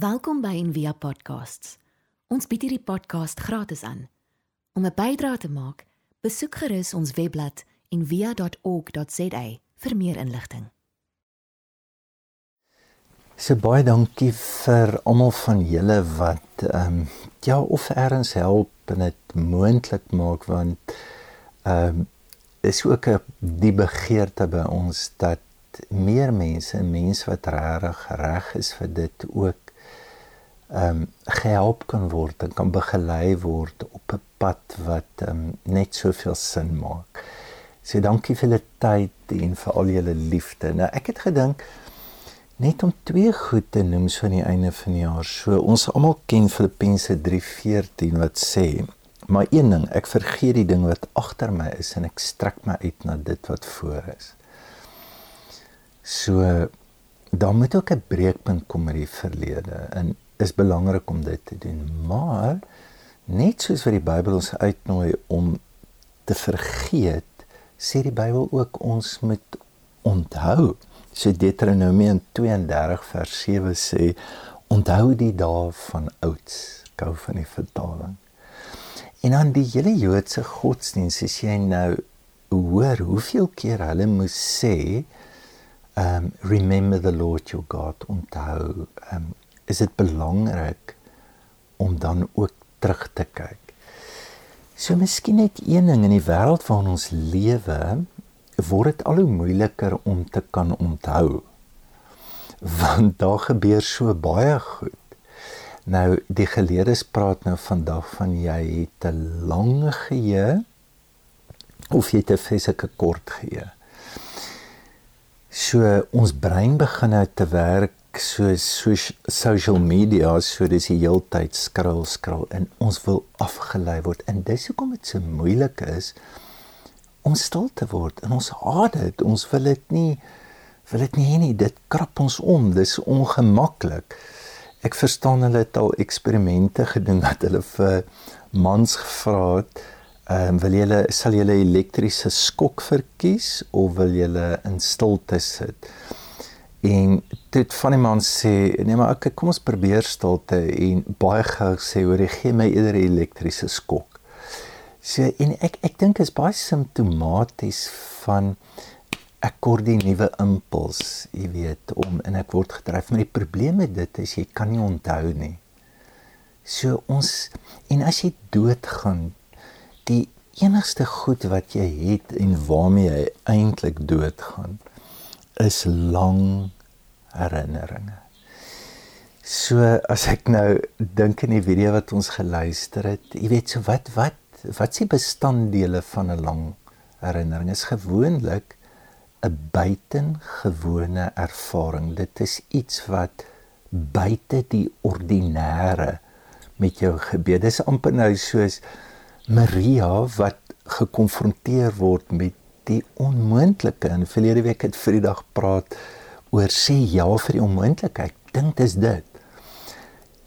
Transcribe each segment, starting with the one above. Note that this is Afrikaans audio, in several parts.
Welkom by Envia Podcasts. Ons bied hierdie podcast gratis aan. Om 'n bydrae te maak, besoek gerus ons webblad en via.org.za vir meer inligting. So baie dankie vir almal van julle wat ehm um, ja of erns help en dit moontlik maak want ehm um, is ook 'n die begeerte by ons dat meer mense, mense wat regtig reg is vir dit ook ehm um, gehelp kan word en kan begelei word op 'n pad wat ehm um, net soveel sin maak. So dankie vir julle tyd en vir al julle liefde. Nou ek het gedink net om twee goed te noem so aan die einde van die jaar. So ons almal ken Filippense 3:14 wat sê Maar een ding, ek vergeet die ding wat agter my is en ek strek my uit na dit wat voor is. So dan moet ook 'n breekpunt kom met die verlede en is belangrik om dit te doen. Maar net soos wat die Bybel ons uitnooi om te vergeet, sê die Bybel ook ons moet onthou. So Deuteronomium 32 vers 7 sê onthou die dae van ouds. Gou van die vertaling. En dan die hele Joodse godsdienst, as jy nou hoor hoeveel keer hulle moes sê um remember the Lord your God onthou um is dit belangrik om dan ook terug te kyk. So miskien net een ding in die wêreld waarin ons lewe word dit al hoe moeiliker om te kan onthou. Want daar gebeur so baie goed. Nou die geleerdes praat nou vandag van jy het 'n lang geheue of jy het 'n fisieke kort geheue. So ons brein begin nou te werk soos so social media so dis die heeltyd skrol skrol en ons wil afgelei word. En dis hoekom dit so moeilik is om stil te word en ons haat dit. Ons wil dit nie wil dit nie nie. Dit krap ons om. Dis ongemaklik. Ek verstaan hulle het al eksperimente gedoen dat hulle vir mans gevra het ehm um, wil julle sal julle elektriese skok verkies of wil julle in stilte sit En dit van die man sê, nee maar ek kom ons probeer stilte en baie gou sê hoor jy gee my eerder 'n elektriese skok. So en ek ek dink is baie simptomaties van ek kort die nuwe impuls, jy weet, om en ek word gedryf met die probleem met dit is jy kan nie onthou nie. So ons en as jy doodgaan, die enigste goed wat jy het en waarmee jy eintlik doodgaan is lang herinneringe. So as ek nou dink in die video wat ons geluister het, jy weet so wat wat wat s'ie bestanddele van 'n lang herinnering is gewoonlik 'n buitengewone ervaring. Dit is iets wat buite die ordinêre met jou gebeur. Dis amper nou soos Maria wat gekonfronteer word met die onmoontlike. In verlede week het Vrydag praat oor sê ja vir die onmoontlikheid. Dink dis dit.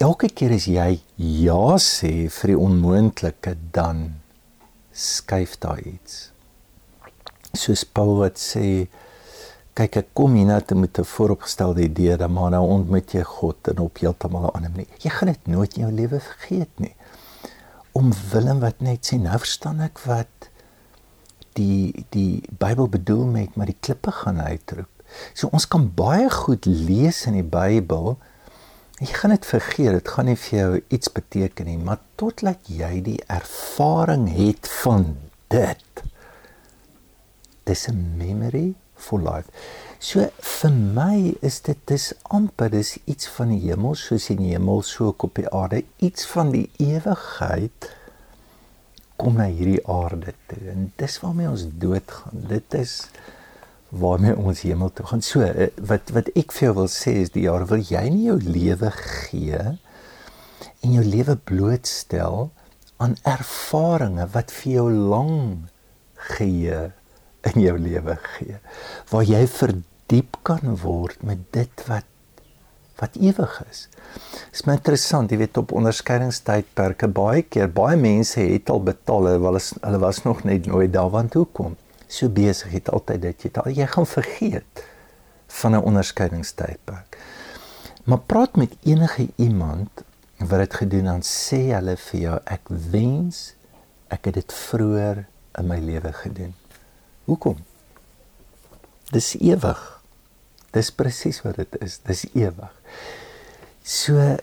Elke keer as jy ja sê vir die onmoontlike, dan skuif daar iets. Soos Paul wat sê kyk ek kom hier nou te met 'n vooropgestelde idee dat maar nou ontmoet jy God en op heeltemal 'n ander manier. Jy gaan dit nooit in jou lewe vergeet nie. Om Willem wat net sê nou verstaan ek wat die die Bybel bedoel met maar die klippe gaan uitroep. So ons kan baie goed lees in die Bybel. Jy gaan dit vergeet, dit gaan nie vir jou iets beteken nie, maar totdat jy die ervaring het van dit. Dis 'n memory for life. So vir my is dit dis amper dis iets van die hemel soos in die hemel so op die aarde, iets van die ewigheid kom na hierdie aarde toe en dis waarmee ons doodgaan. Dit is waarmee ons hemel toe gaan. So eh, wat wat ek vir jou wil sê is die jaar wil jy nie jou lewe gee en jou lewe blootstel aan ervarings wat vir jou lang gee in jou lewe gee waar jy verdiep kan word met dit wat wat ewig is. Dit is my interessant, jy weet op onderskeidingstydperke baie keer baie mense het al betaal, hulle was hulle was nog net nooit daar want hoe kom? So besig het altyd dit jy al jy gaan vergeet van 'n onderskeidingstydperk. Maar praat met enige iemand wat dit gedoen dan sê hulle vir jou ek wens ek het dit vroeër in my lewe gedoen. Hoekom? Dis ewig. Dis presies wat dit is. Dis ewig. So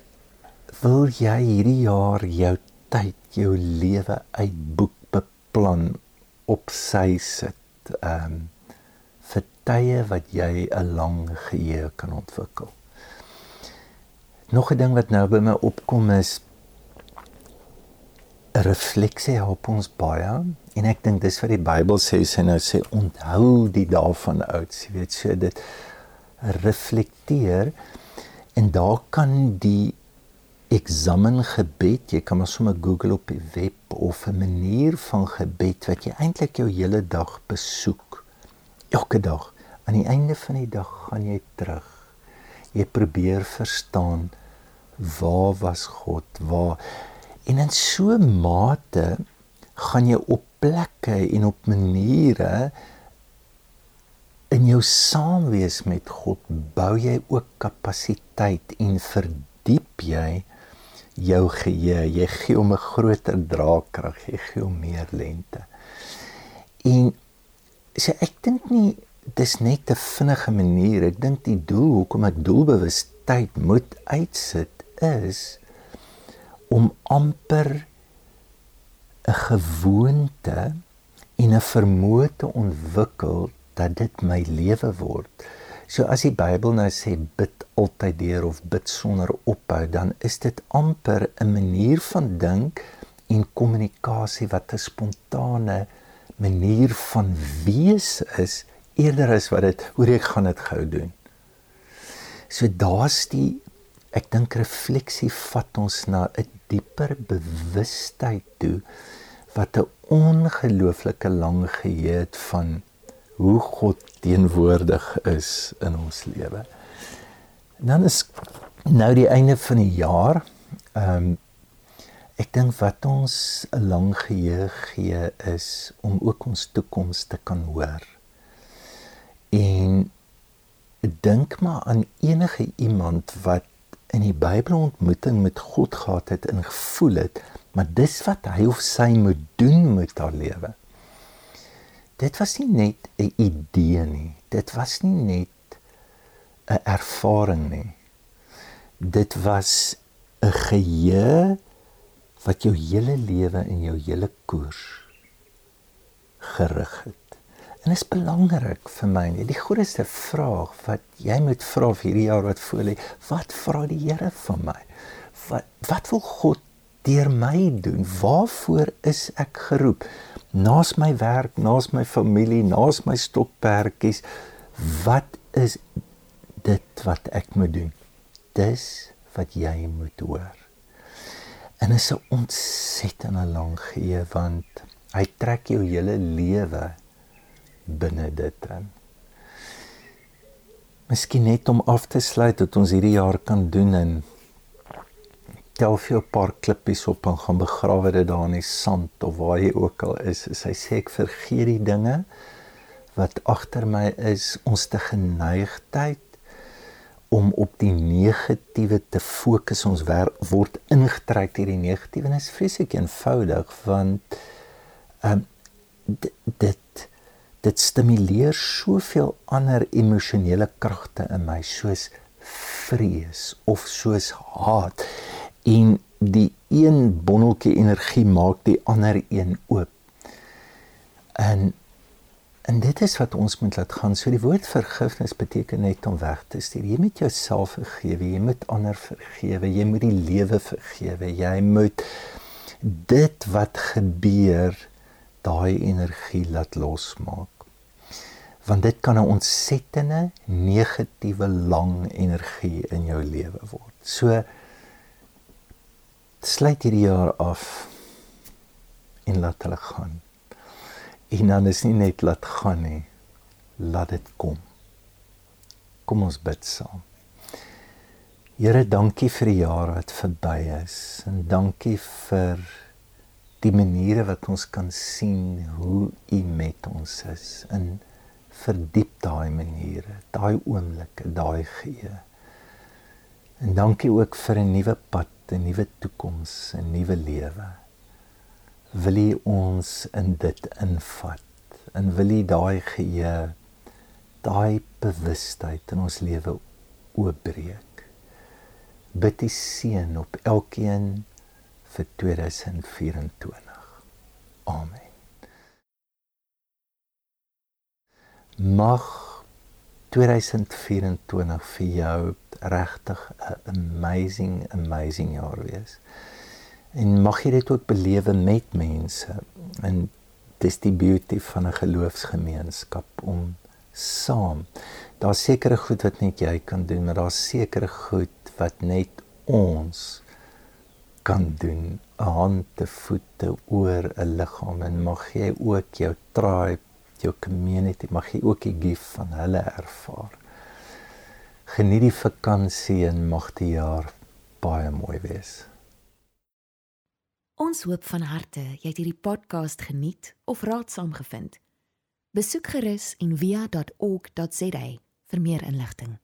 wil jy hierdie jaar jou tyd, jou lewe uitboek, beplan, op sy sit. Ehm um, vir tye wat jy 'n lang geheue kan ontwikkel. Nog 'n ding wat nou by my opkom is refleksie op ons baie en ek dink dis wat die Bybel sê sy nou sê onthou die dae van ouds jy weet so dit reflekteer en daar kan die eksamengebed jy kan maar sommer Google op die web of 'n manier van gebed wat jy eintlik jou hele dag besoek. Elke dag. Aan die einde van die dag gaan jy terug. Jy probeer verstaan waar was God waar. En in so mate gaan jy op plekke en op maniere in jou saamwees met God bou jy ook kapasiteit en verdiep jy jou geheue. Jy gee hom 'n groter draagkrag jy gee hom meer lente. En sê ek dink nie dis net 'n vinnige manier. Ek dink die doel hoekom ek doelbewustheid moet uitsit is om amper 'n gewoonte en 'n vermoë te ontwikkel dat dit my lewe word. So as die Bybel nou sê bid altyd deur of bid sonder ophou, dan is dit amper 'n manier van dink en kommunikasie wat 'n spontane manier van wees is eerder as wat dit hoe ek gaan dit gou doen. So daar's die ek dink refleksie vat ons na 'n dieper bewustheid toe wat 'n ongelooflike lang geheue het van hoe God teenwoordig is in ons lewe. Dan is nou die einde van die jaar. Ehm um, ek dink wat ons 'n lang geheue gee is om ook ons toekoms te kan hoor. En dink maar aan enige iemand wat in die Bybel ontmoeting met God gehad het en gevoel het, maar dis wat hy of sy moet doen met haar lewe. Dit was nie net 'n idee nie. Dit was nie net 'n ervaring nie. Dit was 'n geheue wat jou hele lewe en jou hele koers gerig het. En is belangrik vir my. Die grootste vraag wat jy moet vra vir hierdie jaar wat voor lê, wat vra die Here van my? Wat wat wil God deur my doen? Waarvoor is ek geroep? Naas my werk, naas my familie, naas my stokperdjies, wat is dit wat ek moet doen? Dis wat jy moet hoor. En is 'n ontsettende lang gee want hy trek jou hele lewe binne dit in. Miskien net om af te sluit wat ons hierdie jaar kan doen en tel vir 'n paar klippies op en gaan begrawe dit daar in die sand of waar jy ook al is. is hy sê ek vergeet die dinge wat agter my is, ons te geneigtheid om op die negatiewe te fokus. Ons word ingetrek deur die negatiewe en dit is vreeslik eenvoudig want ehm um, dit dit stimuleer soveel ander emosionele kragte in my soos vrees of soos haat en die een bonneltjie energie maak die ander een oop en en dit is wat ons moet laat gaan so die woord vergifnis beteken net om weg te stuur jy moet jouself vergewe jy moet ander vergewe jy moet die lewe vergewe jy moet dit wat gebeur daai energie laat losmaak. Want dit kan 'n ontsettende negatiewe lang energie in jou lewe word. So sluit hierdie jaar af en laat hulle gaan. En dan is nie net laat gaan nie, laat dit kom. Kom ons bid saam. Here, dankie vir die jaar wat verby is en dankie vir die maniere wat ons kan sien hoe u met ons is in verdiep daai maniere, daai oomblikke, daai gee. En dankie ook vir 'n nuwe pad, 'n nuwe toekoms, 'n nuwe lewe. Wil U ons in dit invat? En wil U daai geheue daai bewustheid in ons lewe oopbreek? Bid die seën op elkeen vir 2024. Amen. Mag 2024 vir jou regtig 'n amazing amazing jaar wees. En mag jy dit ook belewe met mense. En dis die beauty van 'n geloofsgemeenskap om saam. Daar's sekere goed wat net jy kan doen, maar daar's sekere goed wat net ons kan doen. 'n Hand, 'n voete, oor, 'n liggaam en mag jy ook jou tribe, jou community, mag jy ook die gift van hulle ervaar. Geniet die vakansie en mag die jaar baie mooi wees. Ons hoop van harte jy het hierdie podcast geniet of raadsaam gevind. Besoek gerus en via.ok.za vir meer inligting.